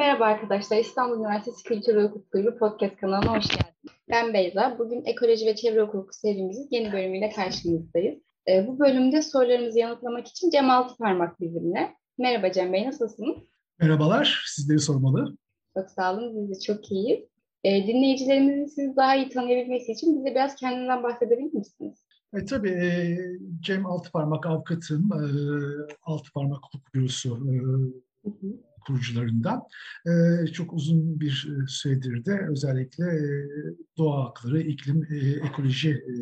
Merhaba arkadaşlar, İstanbul Üniversitesi Kültür ve Hukuk Kulübü Podcast kanalına hoş geldiniz. Ben Beyza. Bugün Ekoloji ve Çevre Hukuku serimizin yeni bölümüyle karşınızdayız. Ee, bu bölümde sorularınızı yanıtlamak için Cem Altıparmak bizimle. Merhaba Cem Bey, nasılsınız? Merhabalar, sizleri sormalı. Çok sağ olun, biz de çok iyiyiz. Ee, dinleyicilerimizin sizi daha iyi tanıyabilmesi için bize biraz kendinden bahsedebilir misiniz? E, tabii e, Cem Altıparmak avukatım, e, Altıparmak Hukuk Bürosu e, hı hı. Kurucularından. E, çok uzun bir süredir de özellikle e, doğa hakları, iklim, e, ekoloji e,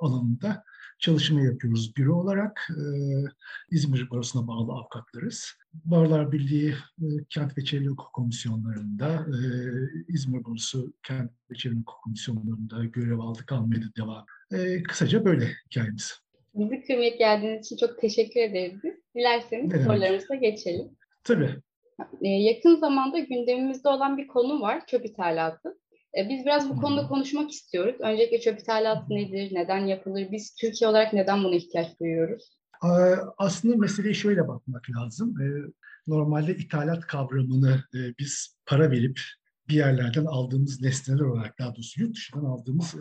alanında çalışma yapıyoruz büro olarak. E, İzmir Barosu'na bağlı avukatlarız. Barlar Birliği e, Kent ve Çevre Hukuk Komisyonlarında, e, İzmir Barosu Kent ve Çevre Hukuk Komisyonlarında görev aldık, almaya devam. E, kısaca böyle hikayemiz. Bizi kırmayıp geldiğiniz için çok teşekkür ederiz. Dilerseniz sorularımıza geçelim. Tabii. E, yakın zamanda gündemimizde olan bir konu var, çöp ithalatı. E, biz biraz bu konuda konuşmak istiyoruz. Öncelikle çöp ithalatı nedir, neden yapılır, biz Türkiye olarak neden buna ihtiyaç duyuyoruz? Aslında meseleye şöyle bakmak lazım. Normalde ithalat kavramını biz para verip bir yerlerden aldığımız nesneler olarak, daha doğrusu yurt dışından aldığımız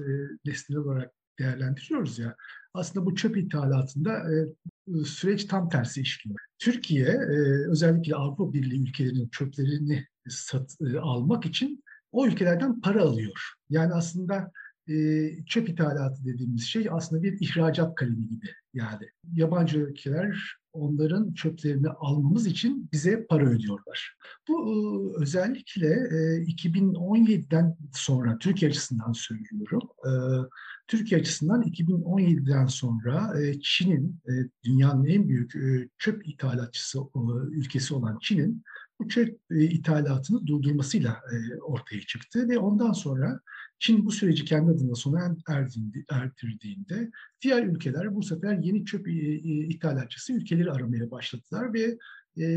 nesneler olarak değerlendiriyoruz ya. Aslında bu çöp ithalatında süreç tam tersi işliyor. Türkiye özellikle Avrupa Birliği ülkelerinin çöplerini sat, almak için o ülkelerden para alıyor. Yani aslında e, çöp ithalatı dediğimiz şey aslında bir ihracat kalemi gibi. Yani yabancı ülkeler onların çöplerini almamız için bize para ödüyorlar. Bu e, özellikle e, 2017'den sonra Türkiye açısından söylüyorum. E, Türkiye açısından 2017'den sonra e, Çin'in e, dünyanın en büyük e, çöp ithalatçısı e, ülkesi olan Çin'in çöp e, ithalatını durdurmasıyla e, ortaya çıktı ve ondan sonra Çin bu süreci kendi adına sona erdirdiğinde diğer ülkeler bu sefer yeni çöp ithalatçısı ülkeleri aramaya başladılar ve e,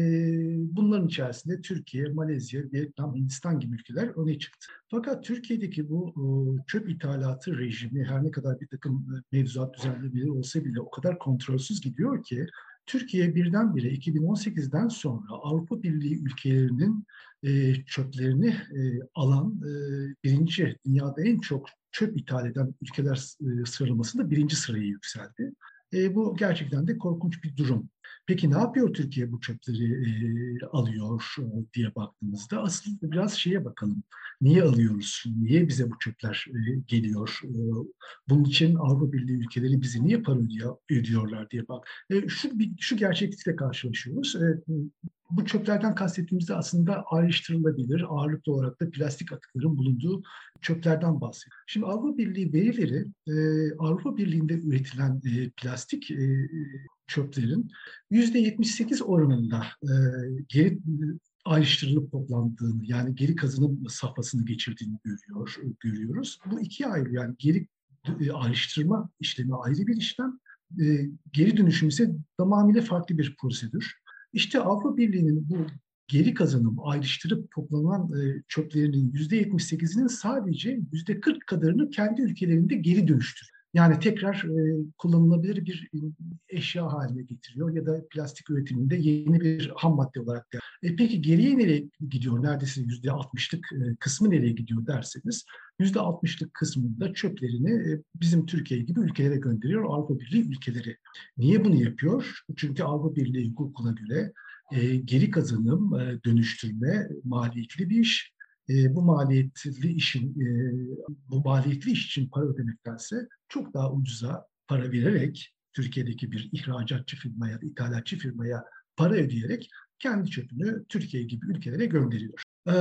bunların içerisinde Türkiye, Malezya, Vietnam, Hindistan gibi ülkeler öne çıktı. Fakat Türkiye'deki bu çöp ithalatı rejimi her ne kadar bir takım mevzuat düzenlemeleri olsa bile o kadar kontrolsüz gidiyor ki Türkiye birdenbire 2018'den sonra Avrupa Birliği ülkelerinin e, çöplerini e, alan e, birinci, dünyada en çok çöp ithal eden ülkeler sıralamasında birinci sıraya yükseldi. Bu gerçekten de korkunç bir durum. Peki ne yapıyor Türkiye bu çöpleri e, alıyor e, diye baktığımızda asıl biraz şeye bakalım. Niye alıyoruz? Niye bize bu çöpler e, geliyor? E, bunun için Avrupa Birliği ülkeleri bizi niye para ödüyor, ödüyorlar diye bak. E, şu, şu gerçeklikle karşılaşıyoruz. E, bu çöplerden kastettiğimizde aslında ayrıştırılabilir, ağırlıklı olarak da plastik atıkların bulunduğu çöplerden bahsediyoruz. Şimdi Avrupa Birliği verileri, e, Avrupa Birliği'nde üretilen e, plastik e, çöplerin %78 oranında e, geri ayrıştırılıp toplandığını yani geri kazanım safhasını geçirdiğini görüyor, görüyoruz. Bu iki ayrı yani geri e, ayrıştırma işlemi ayrı bir işlem, e, geri dönüşüm ise tamamıyla farklı bir prosedür. İşte Avrupa Birliği'nin bu geri kazanım, ayrıştırıp toplanan e, çöplerinin %78'inin sadece %40 kadarını kendi ülkelerinde geri dönüştürüyor. Yani tekrar e, kullanılabilir bir eşya haline getiriyor ya da plastik üretiminde yeni bir ham madde olarak da. E peki geriye nereye gidiyor? Neredeyse yüzde altmışlık e, kısmı nereye gidiyor derseniz yüzde altmışlık kısmında çöplerini e, bizim Türkiye gibi ülkelere gönderiyor Avrupa Birliği ülkeleri. Niye bunu yapıyor? Çünkü Avrupa Birliği hukukuna göre e, geri kazanım, e, dönüştürme maliyetli bir iş e, bu maliyetli işin e, bu maliyetli iş için para ödemektense çok daha ucuza para vererek Türkiye'deki bir ihracatçı firmaya, ithalatçı firmaya para ödeyerek kendi çöpünü Türkiye gibi ülkelere gönderiyor. Ee,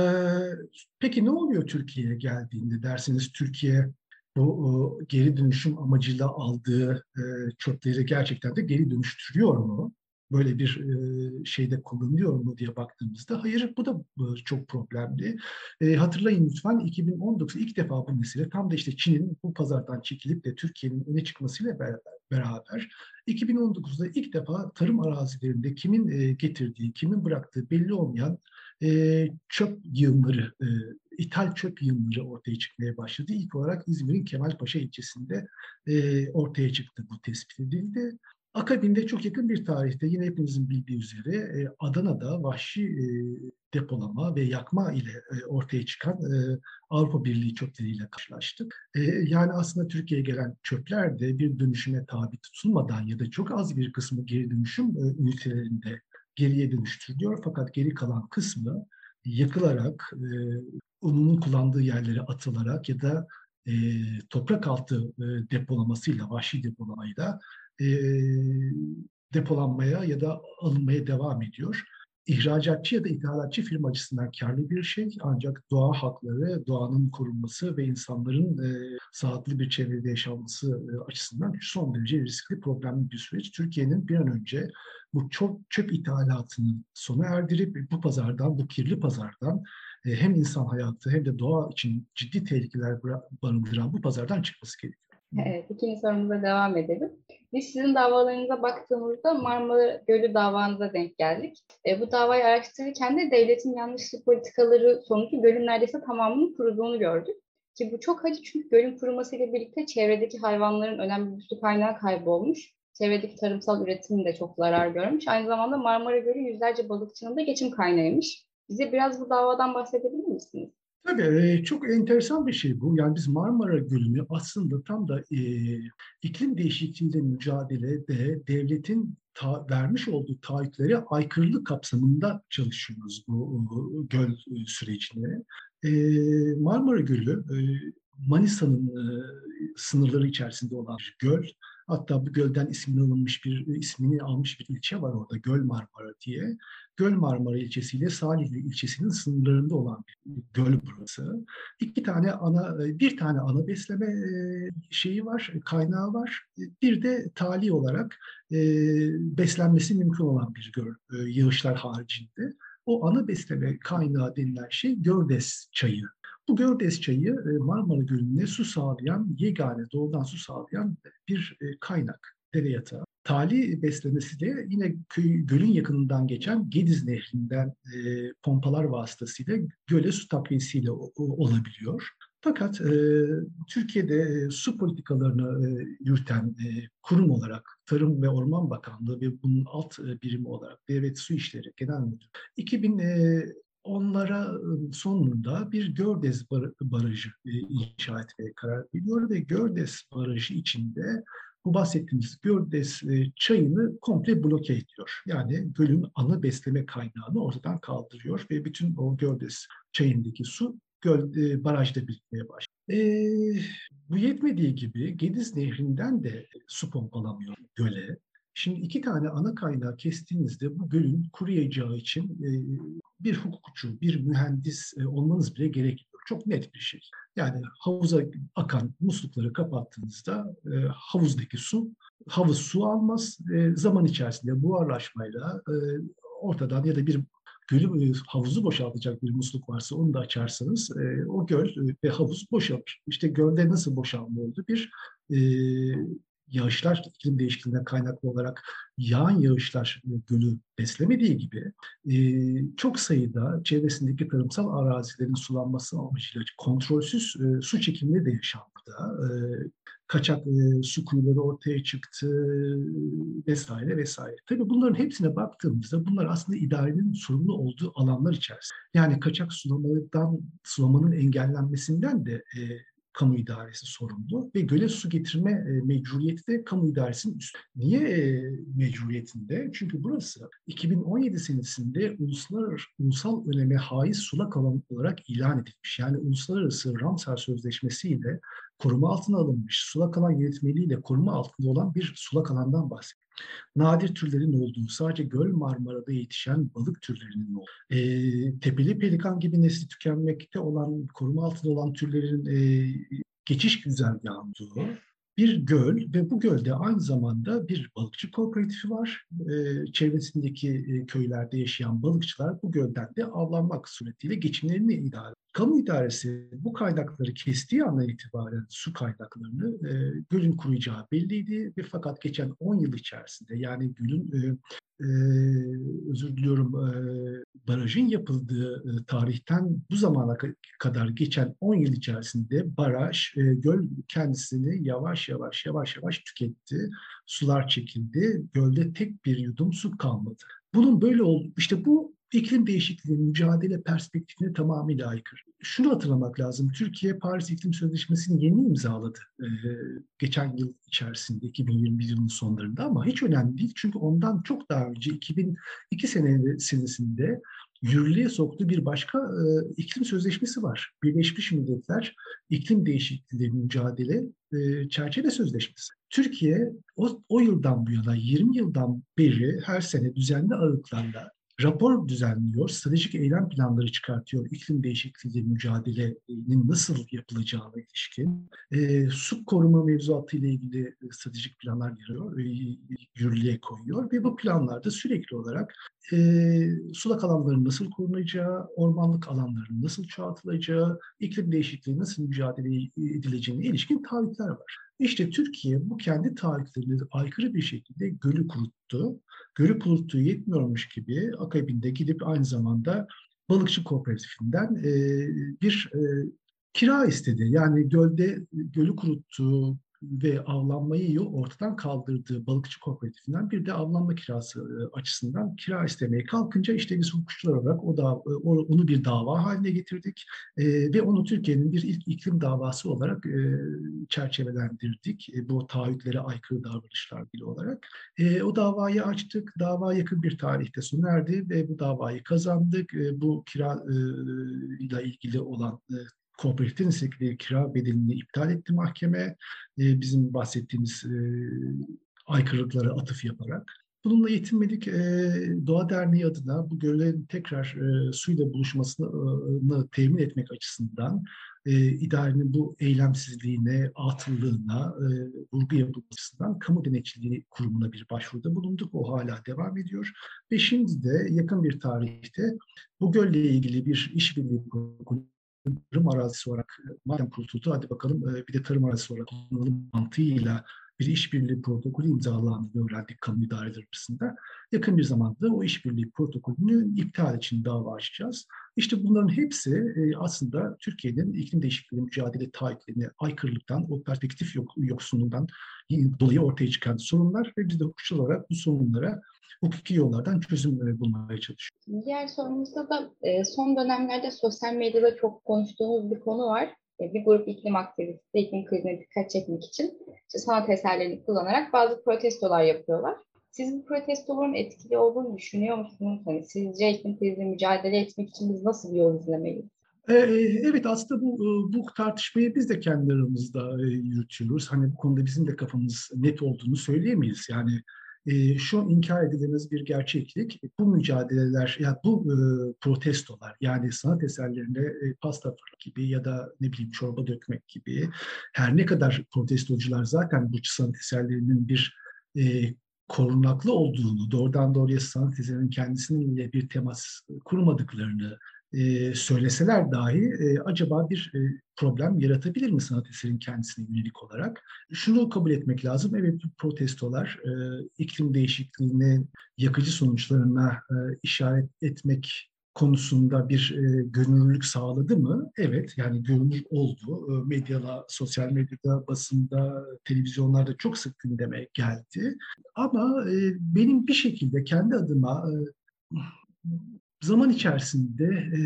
peki ne oluyor Türkiye'ye geldiğinde dersiniz Türkiye bu o, geri dönüşüm amacıyla aldığı e, çöpleri gerçekten de geri dönüştürüyor mu? Böyle bir şeyde kullanılıyor mu diye baktığımızda hayır bu da çok problemli. Hatırlayın lütfen 2019 ilk defa bu mesele tam da işte Çin'in bu pazardan çekilip de Türkiye'nin öne çıkmasıyla beraber 2019'da ilk defa tarım arazilerinde kimin getirdiği, kimin bıraktığı belli olmayan çöp yığınları, ithal çöp yığınları ortaya çıkmaya başladı. İlk olarak İzmir'in Kemalpaşa ilçesinde ortaya çıktı bu tespit edildi. Akabinde çok yakın bir tarihte yine hepimizin bildiği üzere e, Adana'da vahşi e, depolama ve yakma ile e, ortaya çıkan Avrupa Birliği çöpleriyle karşılaştık. Yani aslında Türkiye'ye gelen çöpler de bir dönüşüme tabi tutulmadan ya da çok az bir kısmı geri dönüşüm ünitelerinde geriye dönüştürülüyor. Fakat geri kalan kısmı yakılarak, ununun kullandığı yerlere atılarak ya da toprak altı depolamasıyla, vahşi depolamayla e, depolanmaya ya da alınmaya devam ediyor. İhracatçı ya da ithalatçı firma açısından karlı bir şey ancak doğa hakları, doğanın korunması ve insanların e, sağlıklı bir çevrede yaşaması e, açısından son derece riskli problemli bir süreç. Türkiye'nin bir an önce bu çok çöp ithalatını sona erdirip bu pazardan, bu kirli pazardan e, hem insan hayatı hem de doğa için ciddi tehlikeler barındıran bu pazardan çıkması gerekiyor. Evet, ikinci sorumuza devam edelim. Biz sizin davalarınıza baktığımızda Marmara Gölü davanıza denk geldik. E, bu davayı araştırırken de devletin yanlışlı politikaları sonucu gölün neredeyse tamamının kuruduğunu gördük. Ki bu çok acı çünkü gölün kurumasıyla birlikte çevredeki hayvanların önemli bir su kaynağı kaybolmuş. Çevredeki tarımsal üretim de çok zarar görmüş. Aynı zamanda Marmara Gölü yüzlerce balıkçının da geçim kaynağıymış. Bize biraz bu davadan bahsedebilir misiniz? Tabii çok enteresan bir şey bu. Yani biz Marmara Gölü'nü aslında tam da e, iklim değişikliğiyle mücadelede devletin ta, vermiş olduğu taahhütlere aykırılık kapsamında çalışıyoruz bu göl sürecini. E, Marmara Gölü e, Manisa'nın e, sınırları içerisinde olan bir göl. Hatta bu gölden ismini alınmış bir ismini almış bir ilçe var orada Göl Marmara diye. Göl Marmara ilçesiyle Salihli ilçesinin sınırlarında olan bir göl burası. İki tane ana, bir tane ana besleme e, şeyi var, kaynağı var. Bir de tali olarak e, beslenmesi mümkün olan bir göl, e, yağışlar haricinde. O ana besleme kaynağı denilen şey Gördes çayı. Bu Gördes çayı Marmara Gölü'ne su sağlayan, yegane doğudan su sağlayan bir kaynak, dere yatağı. Tali beslemesi de yine köy, gölün yakınından geçen Gediz Nehri'nden e, pompalar vasıtasıyla göle su takviyesiyle olabiliyor. Fakat e, Türkiye'de e, su politikalarını e, yürüten e, kurum olarak Tarım ve Orman Bakanlığı ve bunun alt e, birimi olarak Devlet Su İşleri Genel Müdürlüğü 2000 e, onlara sonunda bir Gördes Barajı inşa etmeye karar veriyor ve Gördes Barajı içinde bu bahsettiğimiz Gördes çayını komple bloke ediyor. Yani gölün ana besleme kaynağını ortadan kaldırıyor ve bütün o Gördes çayındaki su göl, barajda birikmeye başlıyor. E, bu yetmediği gibi Gediz Nehri'nden de su pompalamıyor göle. Şimdi iki tane ana kaynağı kestiğinizde bu gölün kuruyacağı için e, bir hukukçu, bir mühendis e, olmanız bile gerekmiyor. Çok net bir şey. Yani havuza akan muslukları kapattığınızda e, havuzdaki su, havuz su almaz. E, zaman içerisinde buharlaşmayla ortadan ya da bir gölü havuzu boşaltacak bir musluk varsa onu da açarsanız o göl ve havuz boşalır. İşte gölde nasıl boşalma oldu? Bir yağışlar iklim değişikliğinden kaynaklı olarak yağan yağışlar gölü beslemediği gibi e, çok sayıda çevresindeki tarımsal arazilerin sulanması amacıyla kontrolsüz e, su çekimleri de yaşanmakta. E, kaçak e, su kuyuları ortaya çıktı vesaire vesaire. Tabii bunların hepsine baktığımızda bunlar aslında idarenin sorumlu olduğu alanlar içerisinde. Yani kaçak sulamadan, sulamanın engellenmesinden de e, kamu idaresi sorumlu ve göle su getirme e, mecburiyeti de kamu idaresinin üstü. Niye e, mecburiyetinde? Çünkü burası 2017 senesinde uluslararası ulusal öneme haiz sulak alan olarak ilan edilmiş. Yani uluslararası Ramsar Sözleşmesi ile koruma altına alınmış sulak alan yönetmeliğiyle koruma altında olan bir sulak alandan bahsediyoruz nadir türlerin olduğu, sadece Göl Marmara'da yetişen balık türlerinin olduğu, e, tepeli pelikan gibi nesli tükenmekte olan, koruma altında olan türlerin e, geçiş güzergahı olduğu bir göl ve bu gölde aynı zamanda bir balıkçı kooperatifi var. E, çevresindeki e, köylerde yaşayan balıkçılar bu gölden de avlanmak suretiyle geçimlerini idare Kamu idaresi bu kaynakları kestiği andan itibaren su kaynaklarını e, gölün kuruyacağı belliydi ve fakat geçen 10 yıl içerisinde yani gölün e, e, özür diliyorum e, barajın yapıldığı e, tarihten bu zamana kadar geçen 10 yıl içerisinde baraj, e, göl kendisini yavaş yavaş yavaş yavaş tüketti. Sular çekildi. Gölde tek bir yudum su kalmadı. Bunun böyle oldu. İşte bu iklim değişikliği mücadele perspektifine tamamıyla aykırı. Şunu hatırlamak lazım. Türkiye Paris İklim Sözleşmesi'ni yeni imzaladı. Ee, geçen yıl içerisinde 2021 yılının sonlarında ama hiç önemli değil. Çünkü ondan çok daha önce 2002 sene senesinde yürürlüğe soktuğu bir başka e, iklim sözleşmesi var. Birleşmiş Milletler İklim Değişikliği Mücadele e, Çerçeve Sözleşmesi. Türkiye o, o yıldan bu yana 20 yıldan beri her sene düzenli aralıklarla rapor düzenliyor, stratejik eylem planları çıkartıyor iklim değişikliği mücadelenin nasıl yapılacağına ilişkin. E, su koruma mevzuatı ile ilgili e, stratejik planlar giriyor, e, yürürlüğe koyuyor ve bu planlarda sürekli olarak e, sulak alanların nasıl korunacağı, ormanlık alanların nasıl çoğaltılacağı, iklim değişikliği nasıl mücadele edileceğine ilişkin taahhütler var. İşte Türkiye bu kendi taahhütlerine aykırı bir şekilde gölü kuruttu. Gölü kuruttuğu yetmiyormuş gibi akabinde gidip aynı zamanda balıkçı kooperatifinden e, bir e, kira istedi. Yani gölde gölü kuruttuğu ve avlanmayı ortadan kaldırdığı balıkçı kooperatifinden bir de avlanma kirası e, açısından kira istemeye kalkınca işte biz hukukçular olarak o da e, onu bir dava haline getirdik e, ve onu Türkiye'nin bir ilk iklim davası olarak çerçevelendirdik. Bu taahhütlere aykırı davranışlar bile olarak. O davayı açtık. Dava yakın bir tarihte sona erdi ve bu davayı kazandık. Bu kira ile ilgili olan e, kooperatiften istedikleri kira bedelini iptal etti mahkeme. E, bizim bahsettiğimiz e, aykırılıklara atıf yaparak. Bununla yetinmedik. E, Doğa Derneği adına bu göllerin tekrar e, suyla buluşmasını e, temin etmek açısından e, idarenin bu eylemsizliğine, atıllığına e, vurgu yapılmasından kamu denetçiliği kurumuna bir başvuruda bulunduk. O hala devam ediyor. Ve şimdi de yakın bir tarihte bu gölle ilgili bir işbirliği tarım arazisi olarak e, madem kurtuldu hadi bakalım e, bir de tarım arazisi olarak kullanalım mantığıyla bir işbirliği protokolü imzalandığını öğrendik kamu idareleri arasında. Yakın bir zamanda o işbirliği protokolünü iptal için dava açacağız. İşte bunların hepsi e, aslında Türkiye'nin iklim değişikliği mücadele taahhütlerine aykırılıktan, o perspektif yok, yoksunluğundan dolayı ortaya çıkan sorunlar ve biz de hukukçu olarak bu sorunlara hukuki yollardan çözüm bulmaya çalışıyoruz. Diğer sorumuzda da e, son dönemlerde sosyal medyada çok konuştuğumuz bir konu var. E, bir grup iklim aktivisti iklim krizine dikkat çekmek için işte sanat eserlerini kullanarak bazı protestolar yapıyorlar. Siz bu protestoların etkili olduğunu düşünüyor musunuz? Hani sizce iklim krizine mücadele etmek için biz nasıl bir yol izlemeliyiz? E, evet aslında bu bu tartışmayı biz de kendi aramızda yürütüyoruz. Hani bu konuda bizim de kafamız net olduğunu söyleyemeyiz. Yani e, şu inkar edilemez bir gerçeklik. Bu mücadeleler, ya yani bu e, protestolar yani sanat eserlerinde e, pasta gibi ya da ne bileyim çorba dökmek gibi her ne kadar protestocular zaten bu sanat eserlerinin bir e, korunaklı olduğunu, doğrudan doğruya sanat eserinin kendisiyle bir temas kurmadıklarını e, söyleseler dahi e, acaba bir e, problem yaratabilir mi sanat eserin kendisine yönelik olarak? Şunu kabul etmek lazım. Evet bu protestolar e, iklim değişikliğine yakıcı sonuçlarına e, işaret etmek konusunda bir e, gönüllülük sağladı mı? Evet, yani görünür oldu. E, medyada, sosyal medyada, basında, televizyonlarda çok sık gündeme geldi. Ama e, benim bir şekilde kendi adıma e, zaman içerisinde e,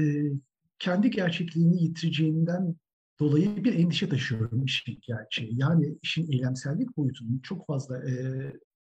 kendi gerçekliğini yitireceğinden dolayı bir endişe taşıyorum işin gerçeği. Yani işin eylemsellik boyutunun çok fazla e,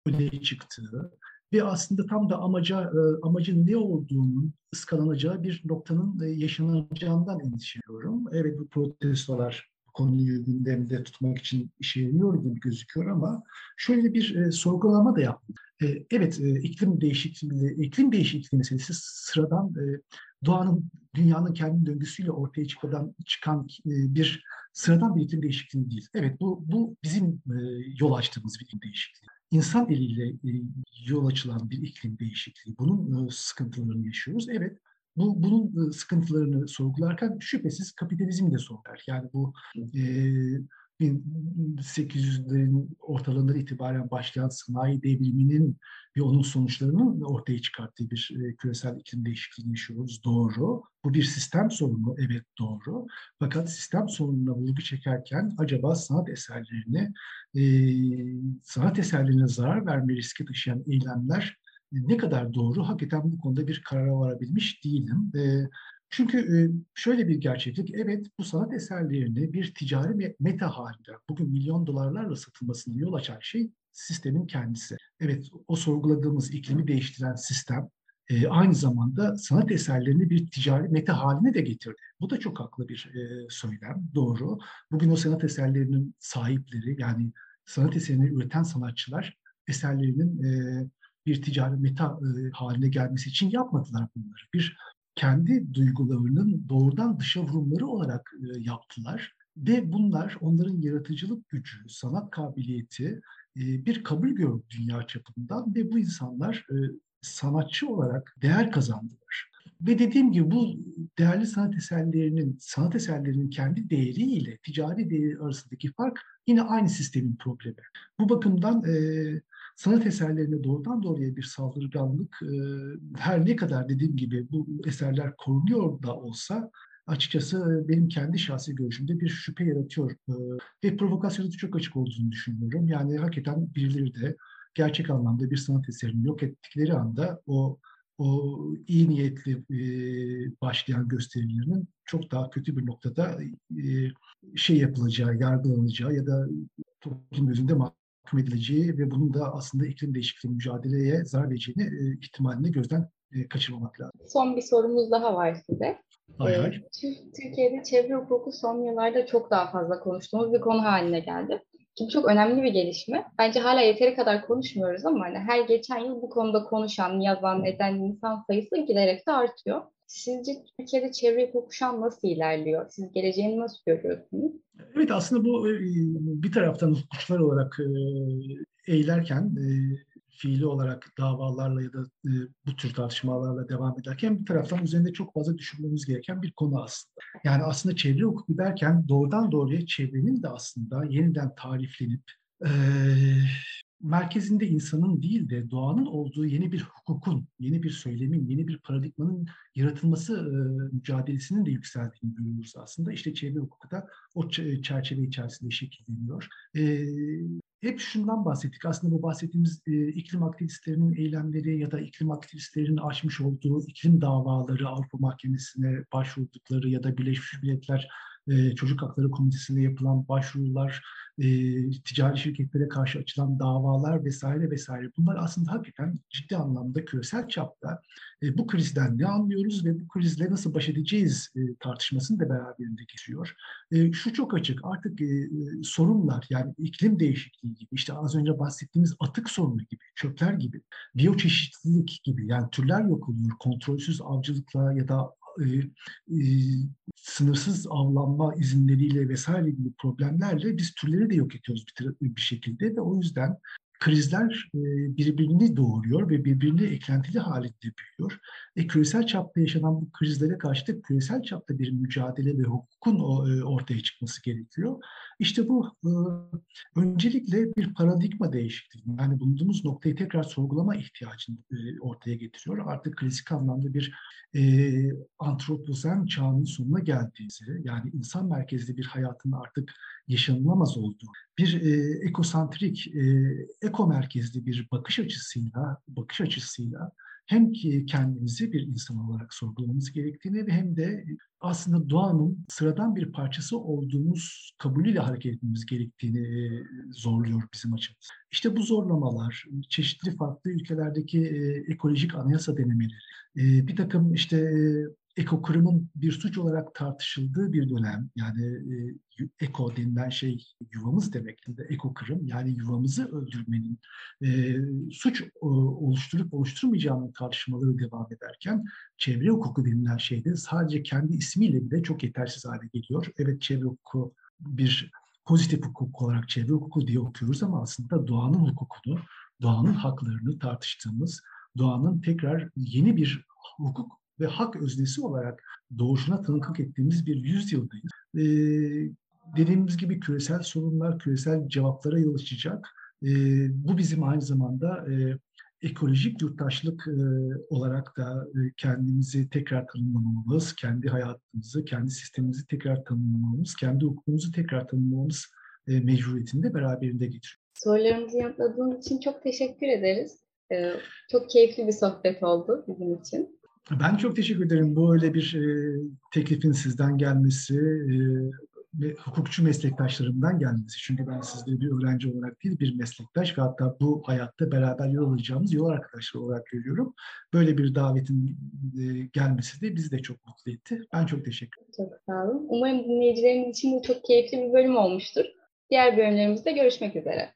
öne çıktığı ve aslında tam da amaca e, amacın ne olduğunun ıskalanacağı bir noktanın e, yaşanacağından endişeliyorum. Evet bu protestolar konuyu gündemde tutmak için işe yarıyor gibi gözüküyor ama şöyle bir e, sorgulama da yaptım. E, evet, e, iklim değişikliği, iklim değişikliği meselesi sıradan e, doğanın, dünyanın kendi döngüsüyle ortaya çıkan, çıkan e, bir sıradan bir iklim değişikliği değil. Evet, bu, bu bizim e, yol açtığımız bir iklim değişikliği. İnsan eliyle e, yol açılan bir iklim değişikliği. Bunun e, sıkıntılarını yaşıyoruz. Evet, bu bunun sıkıntılarını sorgularken şüphesiz kapitalizm de sorgular. Yani bu e, 1800'lerin ortalarından itibaren başlayan sanayi devriminin ve onun sonuçlarının ortaya çıkarttığı bir küresel iklim değişikliğini yaşıyoruz. Doğru. Bu bir sistem sorunu. Evet doğru. Fakat sistem sorununa vurgu çekerken acaba sanat eserlerini, e, sanat eserlerine zarar verme riski taşıyan eylemler ne kadar doğru? Hakikaten bu konuda bir karara varabilmiş değilim. E, çünkü e, şöyle bir gerçeklik, evet bu sanat eserlerini bir ticari meta halinde, bugün milyon dolarlarla satılmasına yol açan şey sistemin kendisi. Evet o sorguladığımız iklimi değiştiren sistem e, aynı zamanda sanat eserlerini bir ticari meta haline de getirdi. Bu da çok haklı bir e, söylem, doğru. Bugün o sanat eserlerinin sahipleri yani sanat eserini üreten sanatçılar eserlerinin bir ticari meta haline gelmesi için yapmadılar bunları. Bir kendi duygularının doğrudan dışa vurumları olarak e, yaptılar. Ve bunlar onların yaratıcılık gücü, sanat kabiliyeti e, bir kabul gördü dünya çapından ve bu insanlar e, sanatçı olarak değer kazandılar. Ve dediğim gibi bu değerli sanat eserlerinin, sanat eserlerinin kendi değeriyle ticari değeri arasındaki fark yine aynı sistemin problemi. Bu bakımdan e, sanat eserlerine doğrudan doğruya bir saldırganlık her ne kadar dediğim gibi bu eserler korunuyor da olsa açıkçası benim kendi şahsi görüşümde bir şüphe yaratıyor e, ve provokasyonu çok açık olduğunu düşünüyorum. Yani hakikaten birileri de gerçek anlamda bir sanat eserini yok ettikleri anda o o iyi niyetli başlayan gösterilerinin çok daha kötü bir noktada şey yapılacağı, yargılanacağı ya da toplum gözünde mahkum edileceği ve bunun da aslında iklim değişikliği mücadeleye zarar vereceğini e, ihtimalini gözden e, kaçırmamak lazım. Son bir sorumuz daha var size. Hay hay. Türkiye'de çevre hukuku son yıllarda çok daha fazla konuştuğumuz bir konu haline geldi. Ki çok önemli bir gelişme. Bence hala yeteri kadar konuşmuyoruz ama hani her geçen yıl bu konuda konuşan, yazan, eden insan sayısı giderek de artıyor. Sizce Türkiye'de çevre hukuku nasıl ilerliyor? Siz geleceğini nasıl görüyorsunuz? Evet aslında bu e, bir taraftan hukukçular olarak e, eğilerken e, fiili olarak davalarla ya da e, bu tür tartışmalarla devam ederken bir taraftan üzerinde çok fazla düşünmemiz gereken bir konu aslında. Yani aslında çevre hukuku derken doğrudan doğruya çevrenin de aslında yeniden tariflenip e, merkezinde insanın değil de doğanın olduğu yeni bir hukukun, yeni bir söylemin, yeni bir paradigmanın yaratılması e, mücadelesinin de yükseldiğini görüyoruz aslında. İşte çevre hukuku da o çerçeve içerisinde şekilleniyor. E, hep şundan bahsettik. Aslında bu bahsettiğimiz e, iklim aktivistlerinin eylemleri ya da iklim aktivistlerinin açmış olduğu iklim davaları Avrupa Mahkemesi'ne başvurdukları ya da Birleşmiş Milletler e, Çocuk Hakları Komitesi'ne yapılan başvurular, e, ticari şirketlere karşı açılan davalar vesaire vesaire. Bunlar aslında hakikaten ciddi anlamda küresel çapta e, bu krizden ne anlıyoruz ve bu krizle nasıl baş edeceğiz e, tartışmasını da beraberinde getiriyor. E, şu çok açık artık e, sorunlar yani iklim değişikliği gibi işte az önce bahsettiğimiz atık sorunu gibi, çöpler gibi, biyoçeşitlilik gibi yani türler yok oluyor kontrolsüz avcılıkla ya da sınırsız avlanma izinleriyle vesaire gibi problemlerle biz türleri de yok ediyoruz bir, bir şekilde ve o yüzden krizler e, birbirini doğuruyor ve birbirini eklentili halinde büyüyor. E, küresel çapta yaşanan bu krizlere karşı da küresel çapta bir mücadele ve hukukun e, ortaya çıkması gerekiyor. İşte bu öncelikle bir paradigma değişikliği. Yani bulunduğumuz noktayı tekrar sorgulama ihtiyacını ortaya getiriyor. Artık klasik anlamda bir antropozen çağının sonuna geldiğimizi, yani insan merkezli bir hayatın artık yaşanılamaz olduğu, bir e, ekosantrik, e, eko merkezli bir bakış açısıyla, bakış açısıyla hem ki kendimizi bir insan olarak sorgulamamız gerektiğini ve hem de aslında doğanın sıradan bir parçası olduğumuz kabulüyle hareket etmemiz gerektiğini e, zorluyor bizim açımız. İşte bu zorlamalar, çeşitli farklı ülkelerdeki e, ekolojik anayasa denemeleri, e, bir takım işte ekokırımın bir suç olarak tartışıldığı bir dönem yani e, eko denilen şey yuvamız demek de ekokırım yani yuvamızı öldürmenin e, suç e, oluşturup oluşturmayacağının tartışmaları devam ederken çevre hukuku denilen şey de sadece kendi ismiyle bile çok yetersiz hale geliyor. Evet çevre hukuku bir pozitif hukuk olarak çevre hukuku diye okuyoruz ama aslında doğanın hukukunu, doğanın haklarını tartıştığımız, doğanın tekrar yeni bir hukuk ve hak öznesi olarak doğuşuna tanıklık ettiğimiz bir yüzyıldayız. E, dediğimiz gibi küresel sorunlar, küresel cevaplara yol açacak. E, bu bizim aynı zamanda e, ekolojik yurttaşlık e, olarak da e, kendimizi tekrar tanımlamamız, kendi hayatımızı, kendi sistemimizi tekrar tanımlamamız, kendi hukukumuzu tekrar tanımlamamız e, mecburiyetinde beraberinde getiriyor. Sorularımızı yanıtladığınız için çok teşekkür ederiz. E, çok keyifli bir sohbet oldu bizim için. Ben çok teşekkür ederim. Bu öyle bir e, teklifin sizden gelmesi, e, ve hukukçu meslektaşlarımdan gelmesi. Çünkü ben sizleri bir öğrenci olarak değil bir meslektaş ve hatta bu hayatta beraber yol alacağımız yol arkadaşları olarak görüyorum. Böyle bir davetin e, gelmesi de bizi de çok mutlu etti. Ben çok teşekkür ederim. Çok sağ olun. Umarım dinleyicilerimiz için bu çok keyifli bir bölüm olmuştur. Diğer bölümlerimizde görüşmek üzere.